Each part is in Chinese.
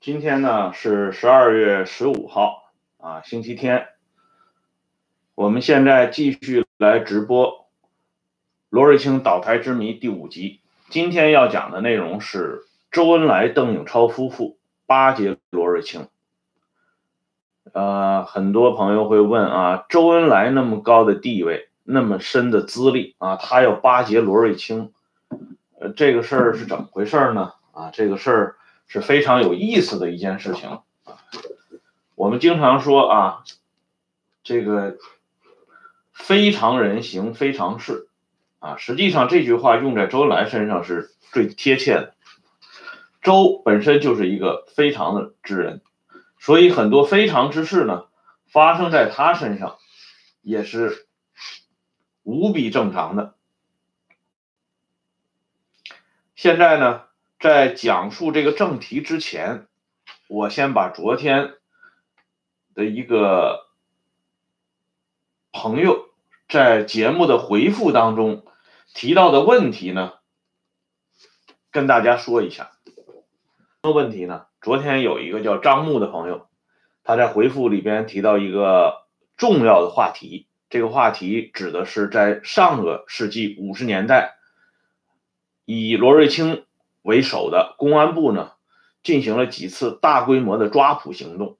今天呢是十二月十五号啊，星期天。我们现在继续来直播罗瑞卿倒台之谜第五集。今天要讲的内容是周恩来、邓颖超夫妇巴结罗瑞卿。呃，很多朋友会问啊，周恩来那么高的地位，那么深的资历啊，他要巴结罗瑞卿，呃，这个事儿是怎么回事呢？啊，这个事儿。是非常有意思的一件事情啊！我们经常说啊，这个非常人行非常事啊，实际上这句话用在周恩来身上是最贴切的。周本身就是一个非常的之人，所以很多非常之事呢，发生在他身上也是无比正常的。现在呢？在讲述这个正题之前，我先把昨天的一个朋友在节目的回复当中提到的问题呢，跟大家说一下。什么问题呢？昨天有一个叫张木的朋友，他在回复里边提到一个重要的话题，这个话题指的是在上个世纪五十年代，以罗瑞卿。为首的公安部呢，进行了几次大规模的抓捕行动。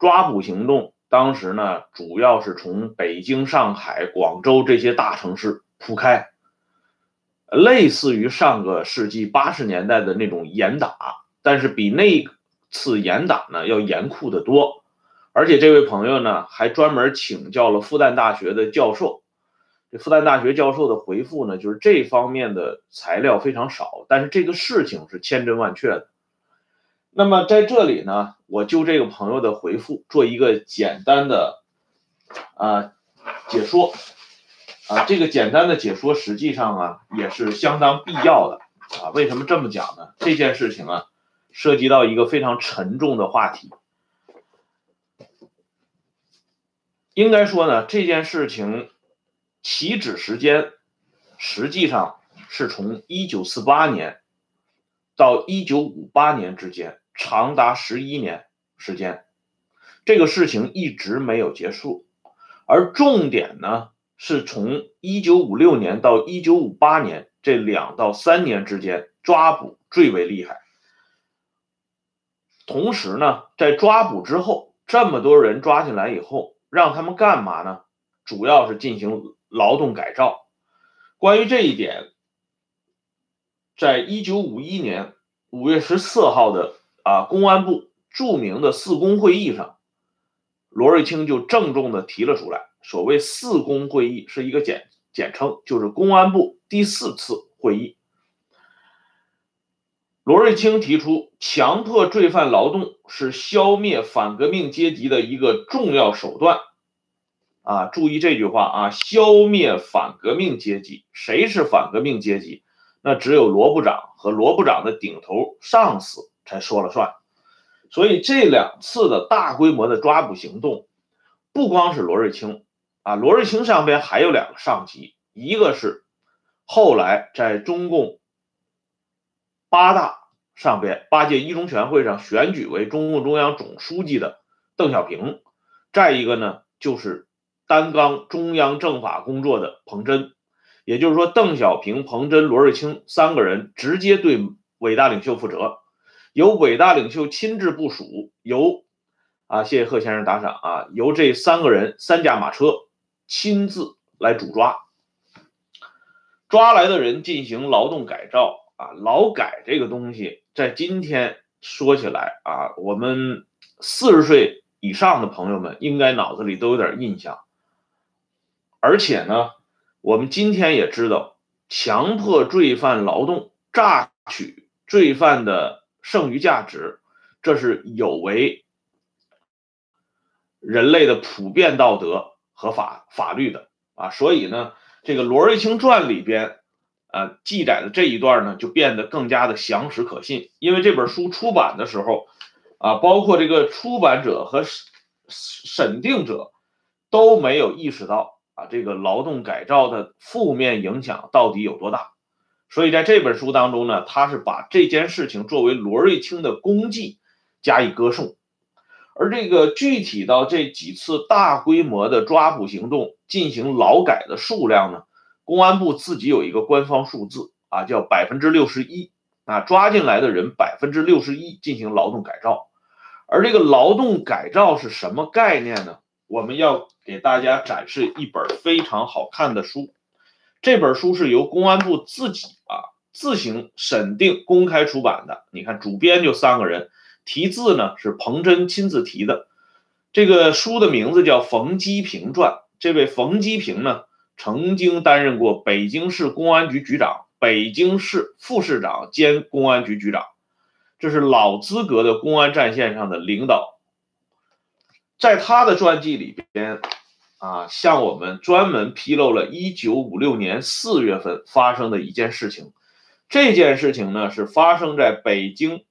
抓捕行动当时呢，主要是从北京、上海、广州这些大城市铺开，类似于上个世纪八十年代的那种严打，但是比那次严打呢要严酷的多。而且这位朋友呢，还专门请教了复旦大学的教授。这复旦大学教授的回复呢，就是这方面的材料非常少，但是这个事情是千真万确的。那么在这里呢，我就这个朋友的回复做一个简单的啊解说啊，这个简单的解说实际上啊也是相当必要的啊。为什么这么讲呢？这件事情啊涉及到一个非常沉重的话题，应该说呢这件事情。起止时间实际上是从一九四八年到一九五八年之间，长达十一年时间，这个事情一直没有结束。而重点呢，是从一九五六年到一九五八年这两到三年之间，抓捕最为厉害。同时呢，在抓捕之后，这么多人抓进来以后，让他们干嘛呢？主要是进行。劳动改造，关于这一点，在一九五一年五月十四号的啊公安部著名的四公会议上，罗瑞卿就郑重的提了出来。所谓四公会议是一个简简称，就是公安部第四次会议。罗瑞卿提出，强迫罪犯劳动是消灭反革命阶级的一个重要手段。啊，注意这句话啊！消灭反革命阶级，谁是反革命阶级？那只有罗部长和罗部长的顶头上司才说了算。所以这两次的大规模的抓捕行动，不光是罗瑞卿啊，罗瑞卿上边还有两个上级，一个是后来在中共八大上边八届一中全会上选举为中共中央总书记的邓小平，再一个呢就是。担纲中央政法工作的彭真，也就是说，邓小平、彭真、罗瑞卿三个人直接对伟大领袖负责，由伟大领袖亲自部署，由啊，谢谢贺先生打赏啊，由这三个人三驾马车亲自来主抓，抓来的人进行劳动改造啊，劳改这个东西在今天说起来啊，我们四十岁以上的朋友们应该脑子里都有点印象。而且呢，我们今天也知道，强迫罪犯劳动、榨取罪犯的剩余价值，这是有违人类的普遍道德和法法律的啊。所以呢，这个《罗瑞卿传》里边，呃，记载的这一段呢，就变得更加的详实可信。因为这本书出版的时候，啊，包括这个出版者和审审定者都没有意识到。啊，这个劳动改造的负面影响到底有多大？所以在这本书当中呢，他是把这件事情作为罗瑞卿的功绩加以歌颂。而这个具体到这几次大规模的抓捕行动进行劳改的数量呢？公安部自己有一个官方数字啊，叫百分之六十一啊，抓进来的人百分之六十一进行劳动改造。而这个劳动改造是什么概念呢？我们要给大家展示一本非常好看的书，这本书是由公安部自己啊自行审定公开出版的。你看，主编就三个人，题字呢是彭真亲自题的。这个书的名字叫《冯基平传》。这位冯基平呢，曾经担任过北京市公安局局长、北京市副市长兼公安局局长，这是老资格的公安战线上的领导。在他的传记里边，啊，向我们专门披露了1956年4月份发生的一件事情。这件事情呢，是发生在北京，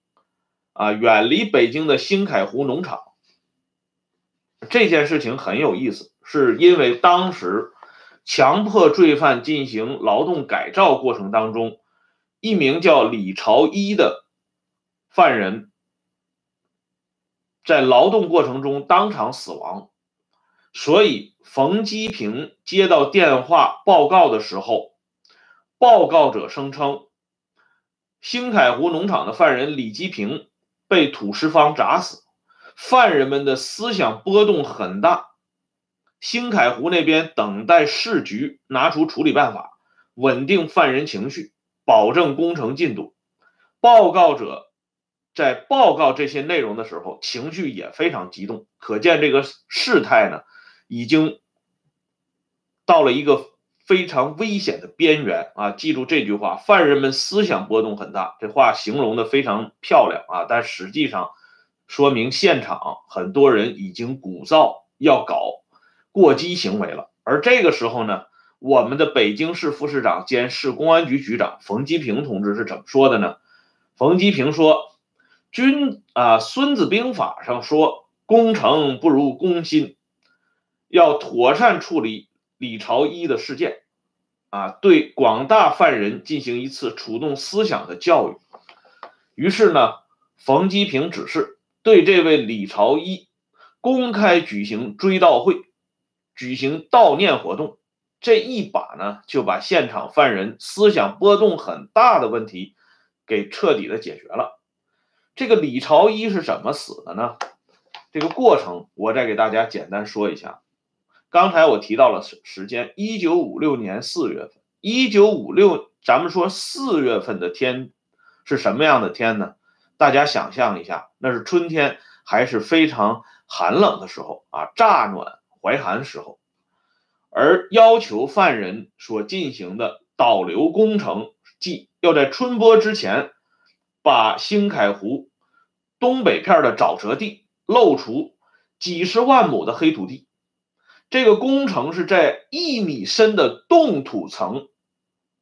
啊，远离北京的新凯湖农场。这件事情很有意思，是因为当时强迫罪犯进行劳动改造过程当中，一名叫李朝一的犯人。在劳动过程中当场死亡，所以冯基平接到电话报告的时候，报告者声称，兴凯湖农场的犯人李基平被土石方砸死，犯人们的思想波动很大，兴凯湖那边等待市局拿出处理办法，稳定犯人情绪，保证工程进度。报告者。在报告这些内容的时候，情绪也非常激动，可见这个事态呢，已经到了一个非常危险的边缘啊！记住这句话，犯人们思想波动很大，这话形容的非常漂亮啊，但实际上说明现场很多人已经鼓噪要搞过激行为了。而这个时候呢，我们的北京市副市长兼市公安局局长冯基平同志是怎么说的呢？冯基平说。军啊，《孙子兵法》上说：“攻城不如攻心，要妥善处理李朝一的事件，啊，对广大犯人进行一次触动思想的教育。”于是呢，冯基平指示对这位李朝一公开举行追悼会，举行悼念活动。这一把呢，就把现场犯人思想波动很大的问题给彻底的解决了。这个李朝一是怎么死的呢？这个过程我再给大家简单说一下。刚才我提到了时时间，一九五六年四月份。一九五六，咱们说四月份的天是什么样的天呢？大家想象一下，那是春天，还是非常寒冷的时候啊，乍暖怀寒时候。而要求犯人所进行的导流工程，即要在春播之前把兴凯湖。东北片的沼泽地露出几十万亩的黑土地，这个工程是在一米深的冻土层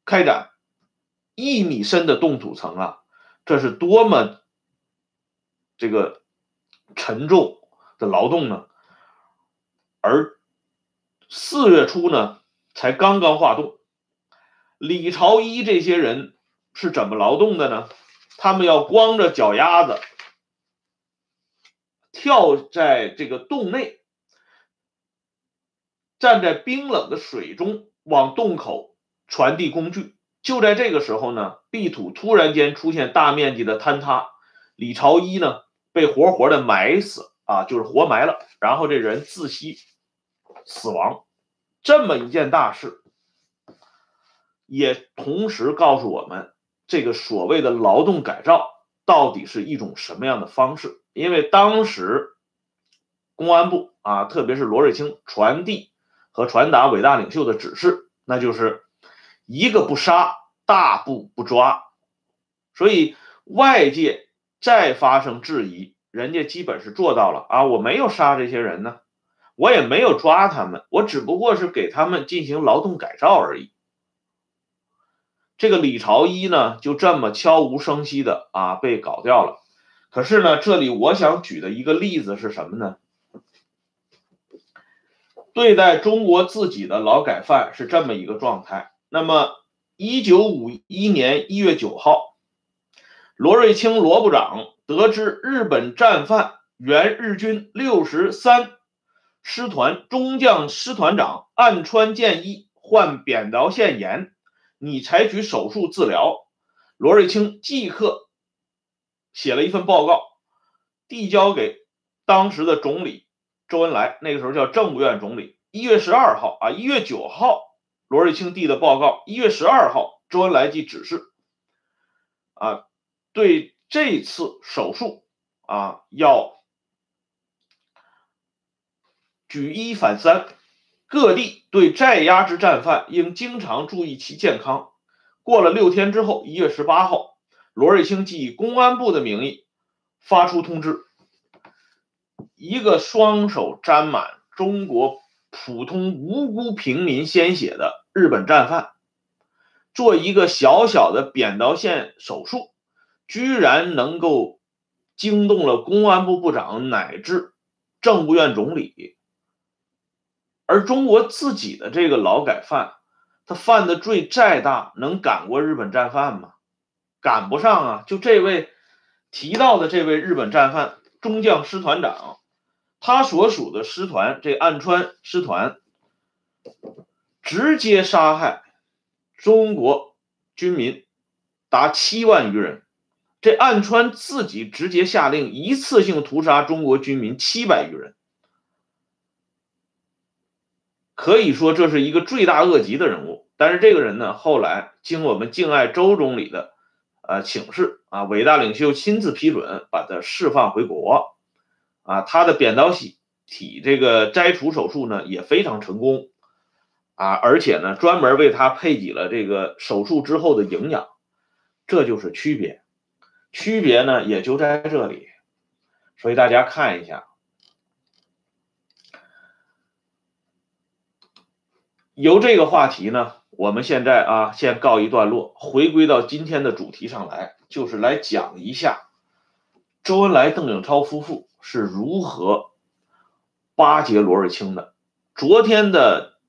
开展，一米深的冻土层啊，这是多么这个沉重的劳动呢？而四月初呢，才刚刚化冻，李朝一这些人是怎么劳动的呢？他们要光着脚丫子。跳在这个洞内，站在冰冷的水中，往洞口传递工具。就在这个时候呢，壁土突然间出现大面积的坍塌，李朝一呢被活活的埋死啊，就是活埋了，然后这人窒息死亡。这么一件大事，也同时告诉我们，这个所谓的劳动改造到底是一种什么样的方式。因为当时公安部啊，特别是罗瑞卿传递和传达伟大领袖的指示，那就是一个不杀，大部不抓。所以外界再发生质疑，人家基本是做到了啊，我没有杀这些人呢，我也没有抓他们，我只不过是给他们进行劳动改造而已。这个李朝一呢，就这么悄无声息的啊被搞掉了。可是呢，这里我想举的一个例子是什么呢？对待中国自己的劳改犯是这么一个状态。那么，一九五一年一月九号，罗瑞卿罗部长得知日本战犯原日军六十三师团中将师团长岸川健一患扁桃腺炎，你采取手术治疗。罗瑞卿即刻写了一份报告，递交给当时的总理周恩来，那个时候叫政务院总理。一月十二号啊，一月九号，罗瑞卿递的报告。一月十二号，周恩来即指示啊，对这次手术啊要举一反三，各地对在押之战犯应经常注意其健康。过了六天之后，一月十八号，罗瑞卿即以公安部的名义发出通知：一个双手沾满中国普通无辜平民鲜血的日本战犯，做一个小小的扁桃腺手术，居然能够惊动了公安部部长乃至政务院总理，而中国自己的这个劳改犯。他犯的罪再大，能赶过日本战犯吗？赶不上啊！就这位提到的这位日本战犯中将师团长，他所属的师团这暗川师团，直接杀害中国军民达七万余人。这暗川自己直接下令一次性屠杀中国军民七百余人。可以说这是一个罪大恶极的人物，但是这个人呢，后来经我们敬爱周总理的呃请示啊，伟大领袖亲自批准，把他释放回国，啊，他的扁桃体体这个摘除手术呢也非常成功，啊，而且呢专门为他配给了这个手术之后的营养，这就是区别，区别呢也就在这里，所以大家看一下。由这个话题呢，我们现在啊先告一段落，回归到今天的主题上来，就是来讲一下周恩来、邓颖超夫妇是如何巴结罗瑞卿的。昨天的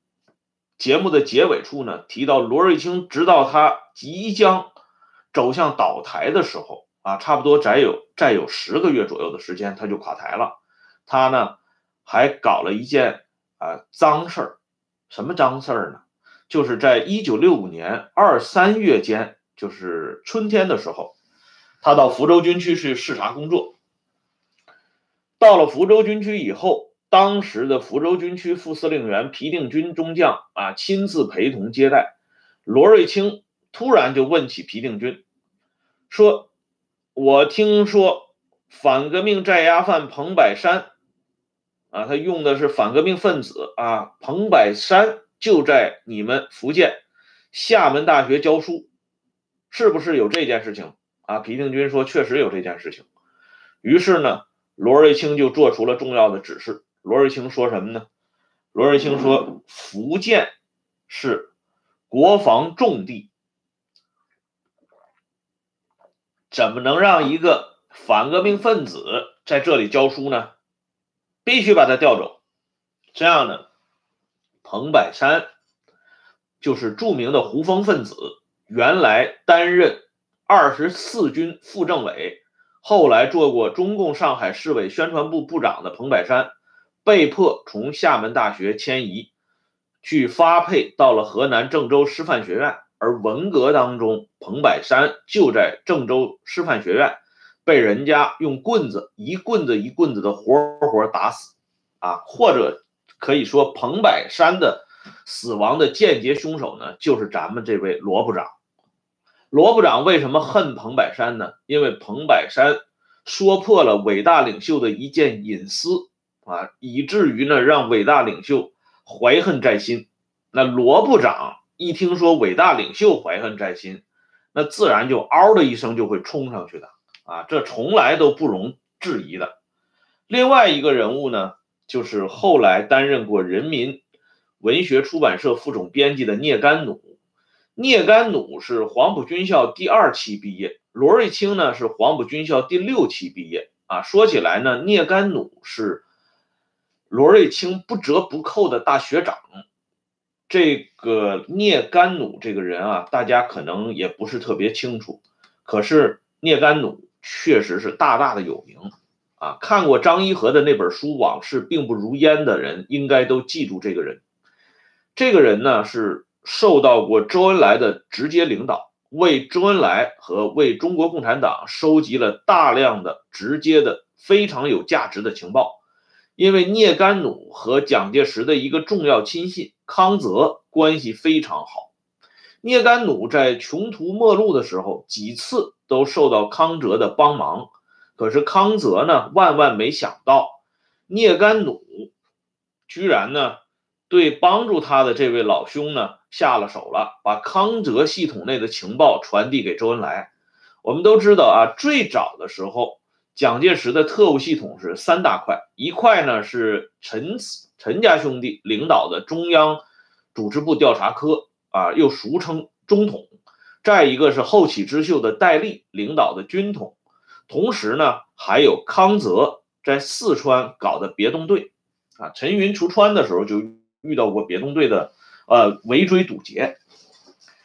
节目的结尾处呢，提到罗瑞卿直到他即将走向倒台的时候啊，差不多再有再有十个月左右的时间，他就垮台了。他呢还搞了一件啊脏事儿。什么脏事儿呢？就是在一九六五年二三月间，就是春天的时候，他到福州军区去视察工作。到了福州军区以后，当时的福州军区副司令员皮定均中将啊亲自陪同接待。罗瑞卿突然就问起皮定均，说：“我听说反革命在押犯彭百山。”啊，他用的是反革命分子啊，彭百山就在你们福建厦门大学教书，是不是有这件事情啊？皮定均说确实有这件事情。于是呢，罗瑞卿就做出了重要的指示。罗瑞卿说什么呢？罗瑞卿说，福建是国防重地，怎么能让一个反革命分子在这里教书呢？必须把他调走。这样呢，彭百山就是著名的胡风分子，原来担任二十四军副政委，后来做过中共上海市委宣传部部长的彭百山，被迫从厦门大学迁移，去发配到了河南郑州师范学院。而文革当中，彭百山就在郑州师范学院。被人家用棍子一棍子一棍子的活活打死，啊，或者可以说彭百山的死亡的间接凶手呢，就是咱们这位罗部长。罗部长为什么恨彭百山呢？因为彭百山说破了伟大领袖的一件隐私啊，以至于呢让伟大领袖怀恨在心。那罗部长一听说伟大领袖怀恨在心，那自然就嗷的一声就会冲上去的。啊，这从来都不容置疑的。另外一个人物呢，就是后来担任过人民文学出版社副总编辑的聂甘弩。聂甘弩是黄埔军校第二期毕业，罗瑞卿呢是黄埔军校第六期毕业。啊，说起来呢，聂甘弩是罗瑞卿不折不扣的大学长。这个聂甘弩这个人啊，大家可能也不是特别清楚，可是聂甘弩。确实是大大的有名啊。看过张一和的那本书《往事并不如烟》的人，应该都记住这个人。这个人呢，是受到过周恩来的直接领导，为周恩来和为中国共产党收集了大量的直接的非常有价值的情报。因为聂甘努和蒋介石的一个重要亲信康泽关系非常好，聂甘努在穷途末路的时候几次都受到康泽的帮忙，可是康泽呢，万万没想到聂甘努居然呢对帮助他的这位老兄呢下了手了，把康泽系统内的情报传递给周恩来。我们都知道啊，最早的时候。蒋介石的特务系统是三大块，一块呢是陈陈家兄弟领导的中央组织部调查科啊，又俗称中统；再一个是后起之秀的戴笠领导的军统，同时呢还有康泽在四川搞的别动队啊，陈云出川的时候就遇到过别动队的呃围追堵截，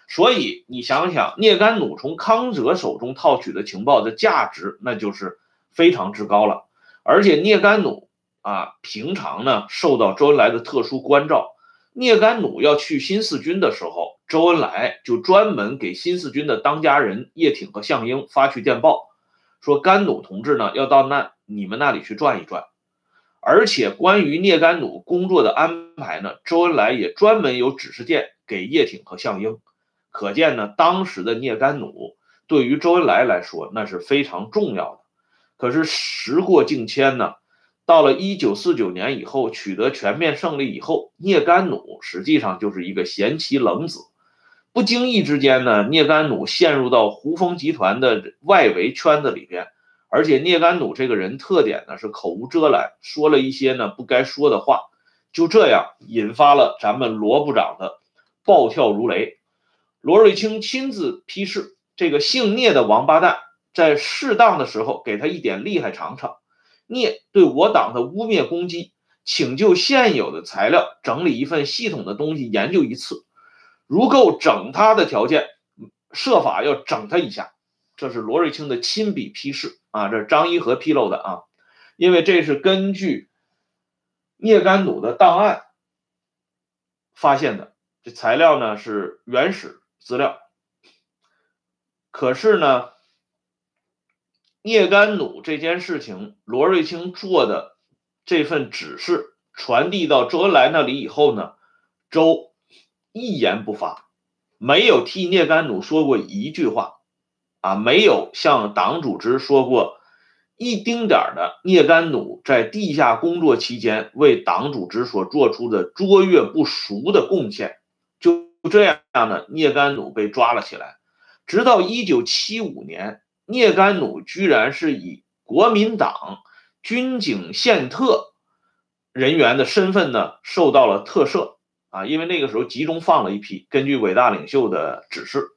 所以你想想，聂甘努从康泽手中套取的情报的价值，那就是。非常之高了，而且聂甘努啊，平常呢受到周恩来的特殊关照。聂甘努要去新四军的时候，周恩来就专门给新四军的当家人叶挺和项英发去电报，说甘努同志呢要到那你们那里去转一转。而且关于聂甘努工作的安排呢，周恩来也专门有指示电给叶挺和项英。可见呢，当时的聂甘努对于周恩来来说那是非常重要的。可是时过境迁呢，到了一九四九年以后，取得全面胜利以后，聂甘努实际上就是一个贤妻冷子。不经意之间呢，聂甘努陷入到胡风集团的外围圈子里边，而且聂甘努这个人特点呢是口无遮拦，说了一些呢不该说的话，就这样引发了咱们罗部长的暴跳如雷。罗瑞卿亲自批示，这个姓聂的王八蛋。在适当的时候给他一点厉害尝尝。聂对我党的污蔑攻击，请就现有的材料整理一份系统的东西研究一次。如够整他的条件，设法要整他一下。这是罗瑞卿的亲笔批示啊，这是张一和披露的啊，因为这是根据聂甘努的档案发现的。这材料呢是原始资料，可是呢。聂甘努这件事情，罗瑞卿做的这份指示传递到周恩来那里以后呢，周一言不发，没有替聂甘努说过一句话，啊，没有向党组织说过一丁点儿的聂甘努在地下工作期间为党组织所做出的卓越不俗的贡献。就这样呢，聂甘努被抓了起来，直到一九七五年。聂甘努居然是以国民党军警宪特人员的身份呢，受到了特赦啊！因为那个时候集中放了一批，根据伟大领袖的指示，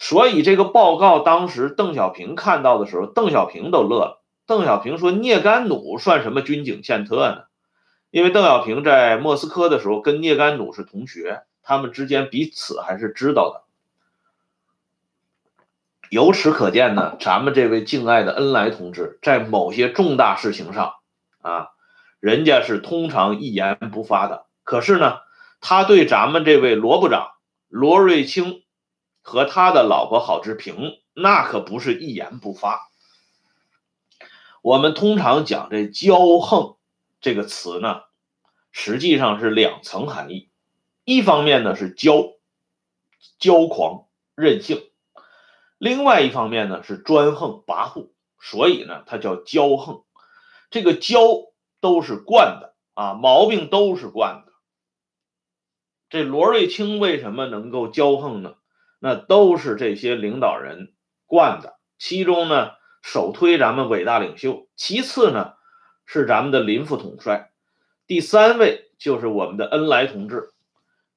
所以这个报告当时邓小平看到的时候，邓小平都乐了。邓小平说：“聂甘努算什么军警宪特呢？”因为邓小平在莫斯科的时候跟聂甘努是同学，他们之间彼此还是知道的。由此可见呢，咱们这位敬爱的恩来同志，在某些重大事情上，啊，人家是通常一言不发的。可是呢，他对咱们这位罗部长罗瑞卿和他的老婆郝志平，那可不是一言不发。我们通常讲这骄横这个词呢，实际上是两层含义。一方面呢是骄，骄狂任性。另外一方面呢是专横跋扈，所以呢他叫骄横。这个骄都是惯的啊，毛病都是惯的。这罗瑞卿为什么能够骄横呢？那都是这些领导人惯的。其中呢，首推咱们伟大领袖，其次呢是咱们的林副统帅，第三位就是我们的恩来同志，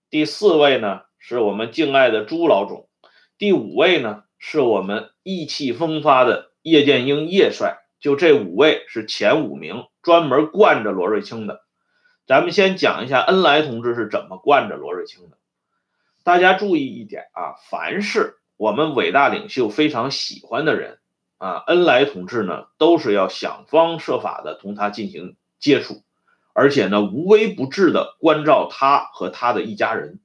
第四位呢是我们敬爱的朱老总，第五位呢。是我们意气风发的叶剑英叶帅，就这五位是前五名，专门惯着罗瑞卿的。咱们先讲一下恩来同志是怎么惯着罗瑞卿的。大家注意一点啊，凡是我们伟大领袖非常喜欢的人啊，恩来同志呢都是要想方设法的同他进行接触，而且呢无微不至的关照他和他的一家人。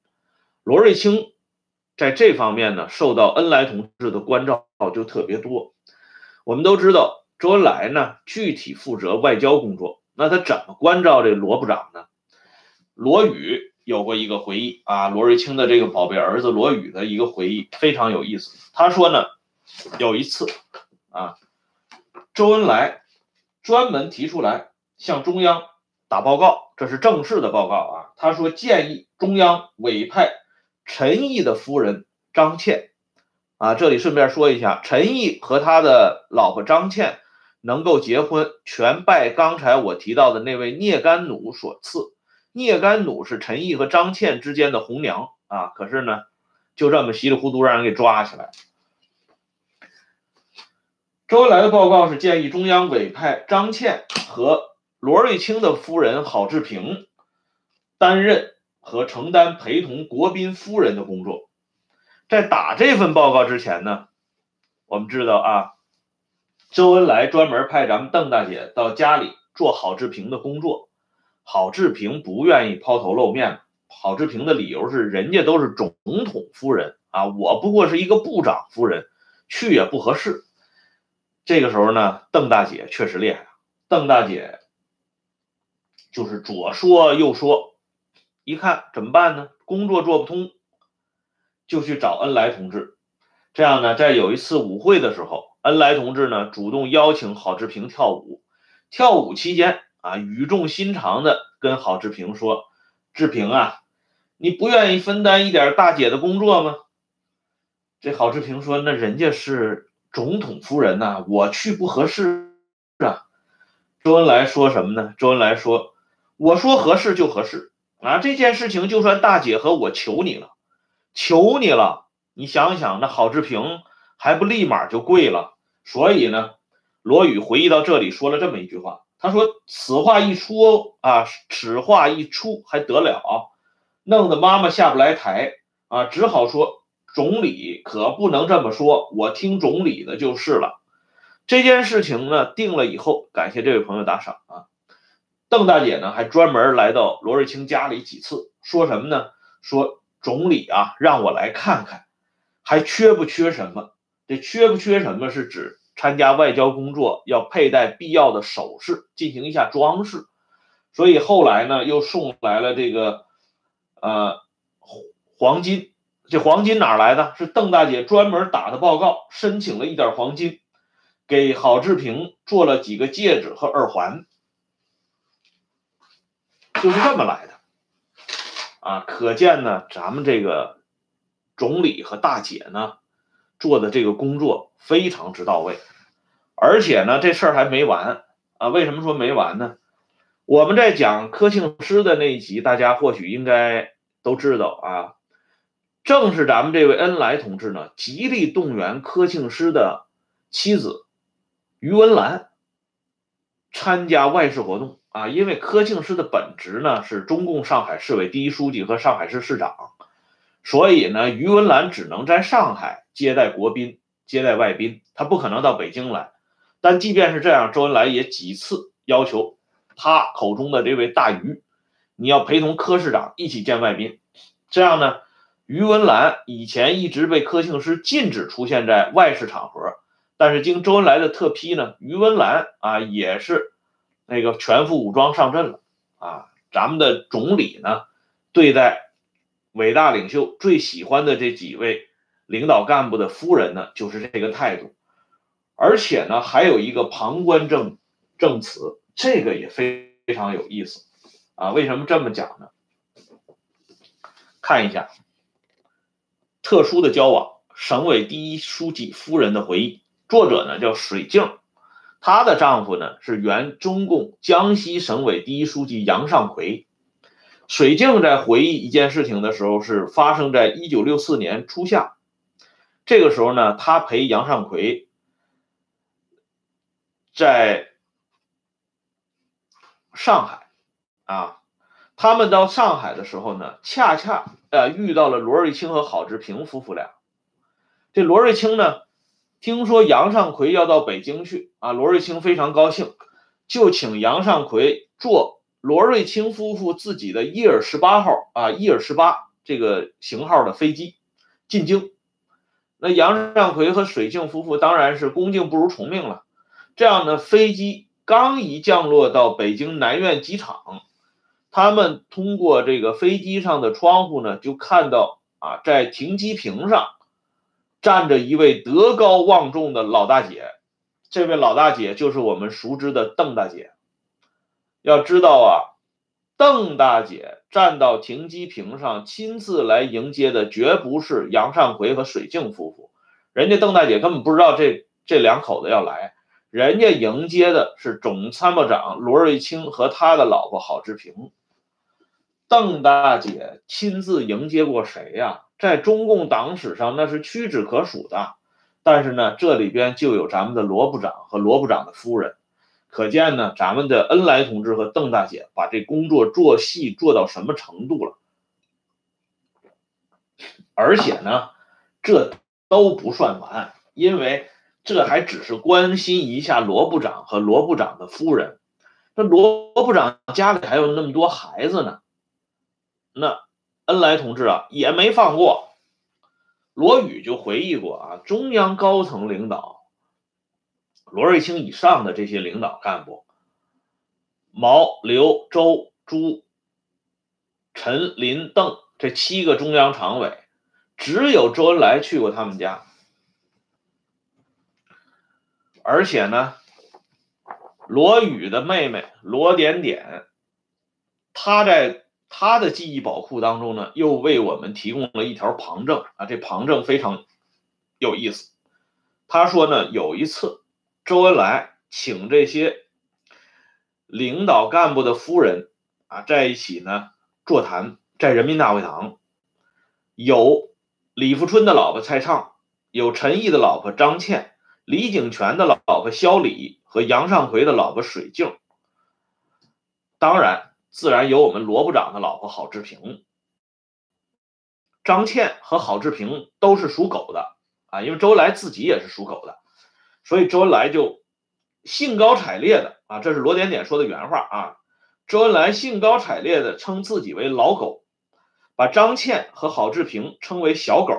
罗瑞卿在这方面呢受到恩来同志的关照就特别多。我们都知道，周恩来呢具体负责外交工作，那他怎么关照这罗部长呢？罗宇有过一个回忆啊，罗瑞卿的这个宝贝儿子罗宇的一个回忆非常有意思。他说呢，有一次啊，周恩来专门提出来向中央打报告，这是正式的报告啊。他说建议中央委派陈毅的夫人张倩。啊，这里顺便说一下，陈毅和他的老婆张倩能够结婚，全拜刚才我提到的那位聂甘弩所赐。聂甘弩是陈毅和张倩之间的红娘啊，可是呢，就这么稀里糊涂让人给抓起来。周恩来的报告是建议中央委派张倩和罗瑞卿的夫人郝志平担任和承担陪同国宾夫人的工作。在打这份报告之前呢，我们知道啊，周恩来专门派咱们邓大姐到家里做郝志平的工作。郝志平不愿意抛头露面，郝志平的理由是人家都是总统夫人啊，我不过是一个部长夫人，去也不合适。这个时候呢，邓大姐确实厉害，邓大姐就是左说右说，一看怎么办呢？工作做不通。就去找恩来同志，这样呢，在有一次舞会的时候，恩来同志呢主动邀请郝志平跳舞。跳舞期间啊，语重心长的跟郝志平说：“志平啊，你不愿意分担一点大姐的工作吗？”这郝志平说：“那人家是总统夫人呐，我去不合适啊。”周恩来说什么呢？周恩来说：“我说合适就合适啊，这件事情就算大姐和我求你了。”求你了，你想想，那郝志平还不立马就跪了？所以呢，罗宇回忆到这里说了这么一句话，他说：“此话一出啊，此话一出还得了？弄得妈妈下不来台啊，只好说总理可不能这么说，我听总理的就是了。”这件事情呢定了以后，感谢这位朋友打赏啊。邓大姐呢还专门来到罗瑞卿家里几次，说什么呢？说。总理啊，让我来看看，还缺不缺什么？缺不缺什么是指参加外交工作要佩戴必要的首饰，进行一下装饰。所以后来呢，又送来了这个呃黄金。这黄金哪来的？是邓大姐专门打的报告，申请了一点黄金，给郝志平做了几个戒指和耳环，就是这么来的。啊，可见呢，咱们这个总理和大姐呢做的这个工作非常之到位，而且呢，这事儿还没完啊！为什么说没完呢？我们在讲柯庆施的那一集，大家或许应该都知道啊，正是咱们这位恩来同志呢，极力动员柯庆施的妻子于文兰参加外事活动。啊，因为柯庆施的本职呢是中共上海市委第一书记和上海市市长，所以呢，于文兰只能在上海接待国宾、接待外宾，他不可能到北京来。但即便是这样，周恩来也几次要求他口中的这位大鱼，你要陪同柯市长一起见外宾。这样呢，于文兰以前一直被柯庆施禁止出现在外事场合，但是经周恩来的特批呢，于文兰啊也是。那个全副武装上阵了啊！咱们的总理呢，对待伟大领袖最喜欢的这几位领导干部的夫人呢，就是这个态度。而且呢，还有一个旁观证证词，这个也非非常有意思啊！为什么这么讲呢？看一下特殊的交往，省委第一书记夫人的回忆，作者呢叫水镜。她的丈夫呢是原中共江西省委第一书记杨尚奎。水镜在回忆一件事情的时候，是发生在一九六四年初夏。这个时候呢，他陪杨尚奎在上海啊。他们到上海的时候呢，恰恰呃遇到了罗瑞卿和郝志平夫妇俩。这罗瑞卿呢？听说杨尚奎要到北京去啊，罗瑞卿非常高兴，就请杨尚奎坐罗瑞卿夫妇自己的伊尔十八号啊，伊尔十八这个型号的飞机进京。那杨尚奎和水镜夫妇当然是恭敬不如从命了。这样的飞机刚一降落到北京南苑机场，他们通过这个飞机上的窗户呢，就看到啊，在停机坪上站着一位德高望重的老大姐。这位老大姐就是我们熟知的邓大姐。要知道啊，邓大姐站到停机坪上亲自来迎接的，绝不是杨善奎和水镜夫妇。人家邓大姐根本不知道这这两口子要来。人家迎接的是总参谋长罗瑞卿和他的老婆郝志平。邓大姐亲自迎接过谁呀？在中共党史上那是屈指可数的。但是呢，这里边就有咱们的罗部长和罗部长的夫人，可见呢，咱们的恩来同志和邓大姐把这工作做细做到什么程度了。而且呢，这都不算完，因为。这还只是关心一下罗部长和罗部长的夫人，那罗部长家里还有那么多孩子呢，那恩来同志啊也没放过。罗宇就回忆过啊，中央高层领导，罗瑞卿以上的这些领导干部，毛、刘、周、朱、陈、林、邓这七个中央常委，只有周恩来去过他们家。而且呢，罗宇的妹妹罗点点，她在她的记忆宝库当中呢，又为我们提供了一条旁证啊。这旁证非常有意思。他说呢，有一次周恩来请这些领导干部的夫人啊在一起呢座谈，在人民大会堂，有李富春的老婆蔡畅，有陈毅的老婆张倩。李景泉的老婆肖李和杨尚奎的老婆水静，当然自然有我们罗部长的老婆郝志平。张倩和郝志平都是属狗的啊，因为周恩来自己也是属狗的，所以周恩来就兴高采烈的啊，这是罗点点说的原话啊，周恩来兴高采烈的称自己为老狗，把张倩和郝志平称为小狗。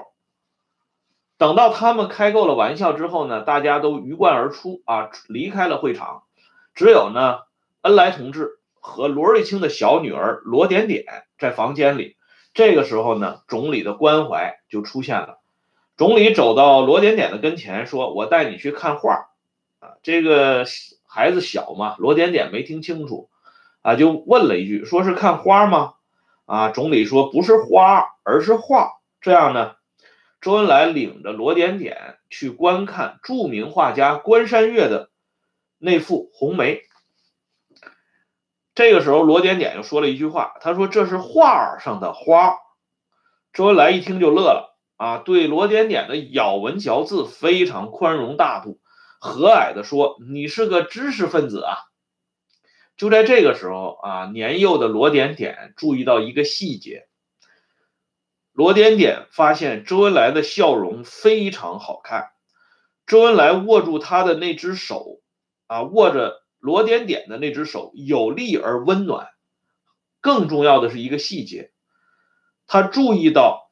等到他们开够了玩笑之后呢，大家都鱼贯而出啊，离开了会场。只有呢，恩来同志和罗瑞卿的小女儿罗点点在房间里。这个时候呢，总理的关怀就出现了。总理走到罗点点的跟前，说：“我带你去看画。”啊，这个孩子小嘛，罗点点没听清楚，啊，就问了一句：“说是看花吗？”啊，总理说：“不是花，而是画。”这样呢？周恩来领着罗点点去观看著名画家关山月的那幅《红梅》。这个时候，罗点点又说了一句话，他说：“这是画上的花。”周恩来一听就乐了啊，对罗点点的咬文嚼字非常宽容大度，和蔼的说：“你是个知识分子啊。”就在这个时候啊，年幼的罗点点注意到一个细节。罗点点发现周恩来的笑容非常好看，周恩来握住他的那只手，啊，握着罗点点的那只手有力而温暖。更重要的是一个细节，他注意到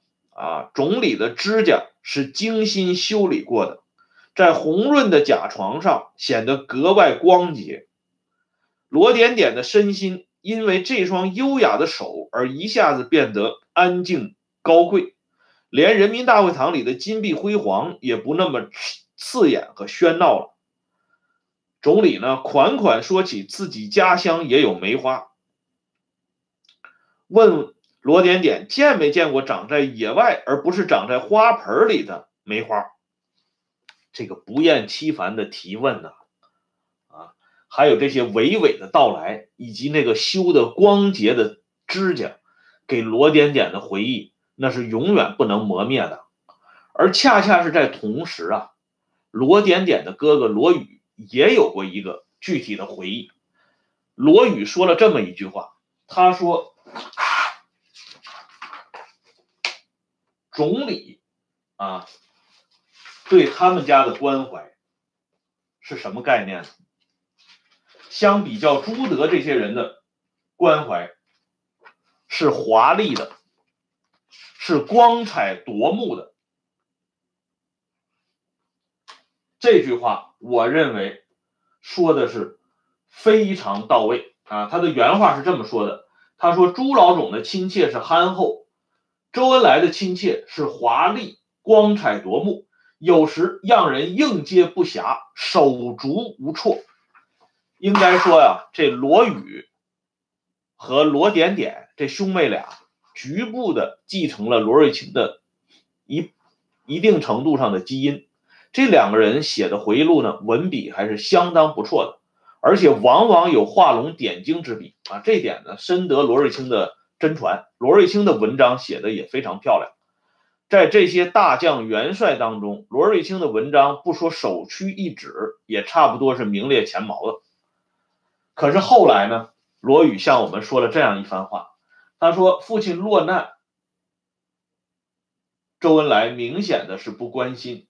啊，总理的指甲是精心修理过的，在红润的甲床上显得格外光洁。罗点点的身心因为这双优雅的手而一下子变得安静。高贵，连人民大会堂里的金碧辉煌也不那么刺眼和喧闹了。总理呢，款款说起自己家乡也有梅花，问罗点点见没见过长在野外而不是长在花盆里的梅花。这个不厌其烦的提问呢，啊，还有这些娓娓的到来，以及那个修的光洁的指甲，给罗点点的回忆。那是永远不能磨灭的，而恰恰是在同时啊，罗点点的哥哥罗宇也有过一个具体的回忆。罗宇说了这么一句话，他说：“总理啊，对他们家的关怀是什么概念呢？相比较朱德这些人的关怀，是华丽的，是光彩夺目的。这句话，我认为说的是非常到位啊。他的原话是这么说的：他说，朱老总的亲切是憨厚，周恩来的亲切是华丽、光彩夺目，有时让人应接不暇，手足无措。应该说呀，这罗宇和罗点点这兄妹俩局部的继承了罗瑞卿的一一定程度上的基因。这两个人写的回忆录呢，文笔还是相当不错的，而且往往有画龙点睛之笔啊。这点呢，深得罗瑞卿的真传。罗瑞卿的文章写的也非常漂亮。在这些大将元帅当中，罗瑞卿的文章不说首屈一指，也差不多是名列前茅的。可是后来呢，罗宇向我们说了这样一番话，他说：“父亲落难，周恩来明显的是不关心。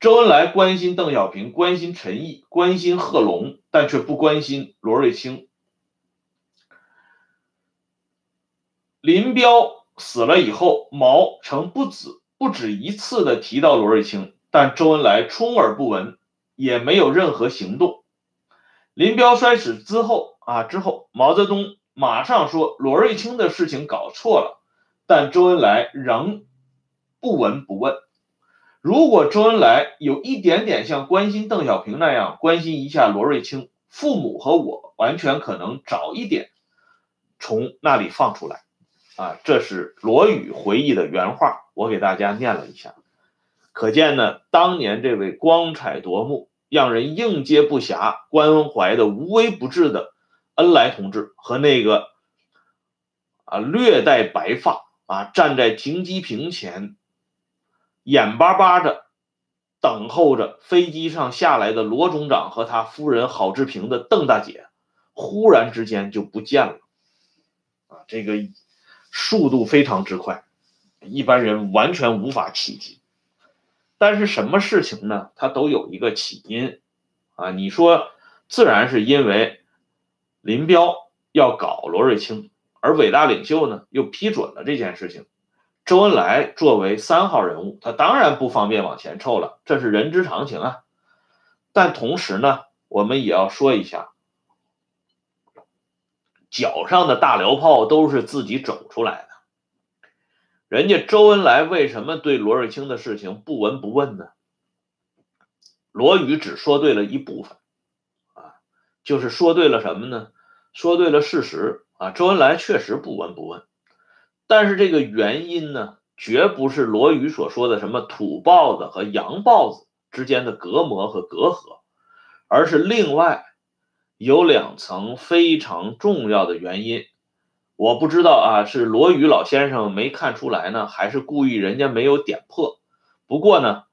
周恩来关心邓小平，关心陈毅，关心贺龙，但却不关心罗瑞卿。林彪死了以后，毛曾不止不止一次的提到罗瑞卿，但周恩来充耳不闻，也没有任何行动。”林彪摔死之后啊，之后毛泽东马上说罗瑞卿的事情搞错了，但周恩来仍不闻不问。如果周恩来有一点点像关心邓小平那样关心一下罗瑞卿，父母和我完全可能早一点从那里放出来。啊，这是罗宇回忆的原话，我给大家念了一下。可见呢，当年这位光彩夺目。让人应接不暇、关怀的无微不至的恩来同志，和那个啊略带白发啊站在停机坪前，眼巴巴的等候着飞机上下来的罗总长和他夫人郝志平的邓大姐，忽然之间就不见了。啊，这个速度非常之快，一般人完全无法企及。但是什么事情呢？它都有一个起因，啊，你说自然是因为林彪要搞罗瑞卿，而伟大领袖呢又批准了这件事情。周恩来作为三号人物，他当然不方便往前凑了，这是人之常情啊。但同时呢，我们也要说一下，脚上的大辽炮都是自己走出来的。人家周恩来为什么对罗瑞卿的事情不闻不问呢？罗宇只说对了一部分，啊，就是说对了什么呢？说对了事实啊，周恩来确实不闻不问。但是这个原因呢，绝不是罗宇所说的什么土豹子和洋豹子之间的隔膜和隔阂，而是另外有两层非常重要的原因。我不知道啊，是罗宇老先生没看出来呢，还是故意人家没有点破？不过呢，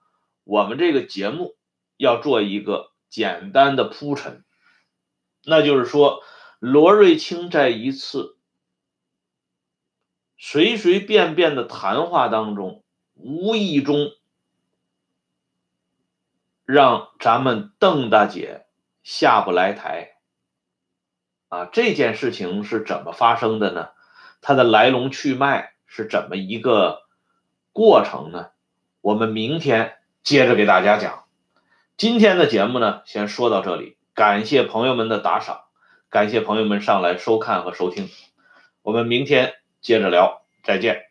我们这个节目要做一个简单的铺陈，那就是说，罗瑞卿在一次随随便便的谈话当中，无意中让咱们邓大姐下不来台。啊，这件事情是怎么发生的呢？它的来龙去脉是怎么一个过程呢？我们明天接着给大家讲。今天的节目呢，先说到这里，感谢朋友们的打赏，感谢朋友们上来收看和收听，我们明天接着聊，再见。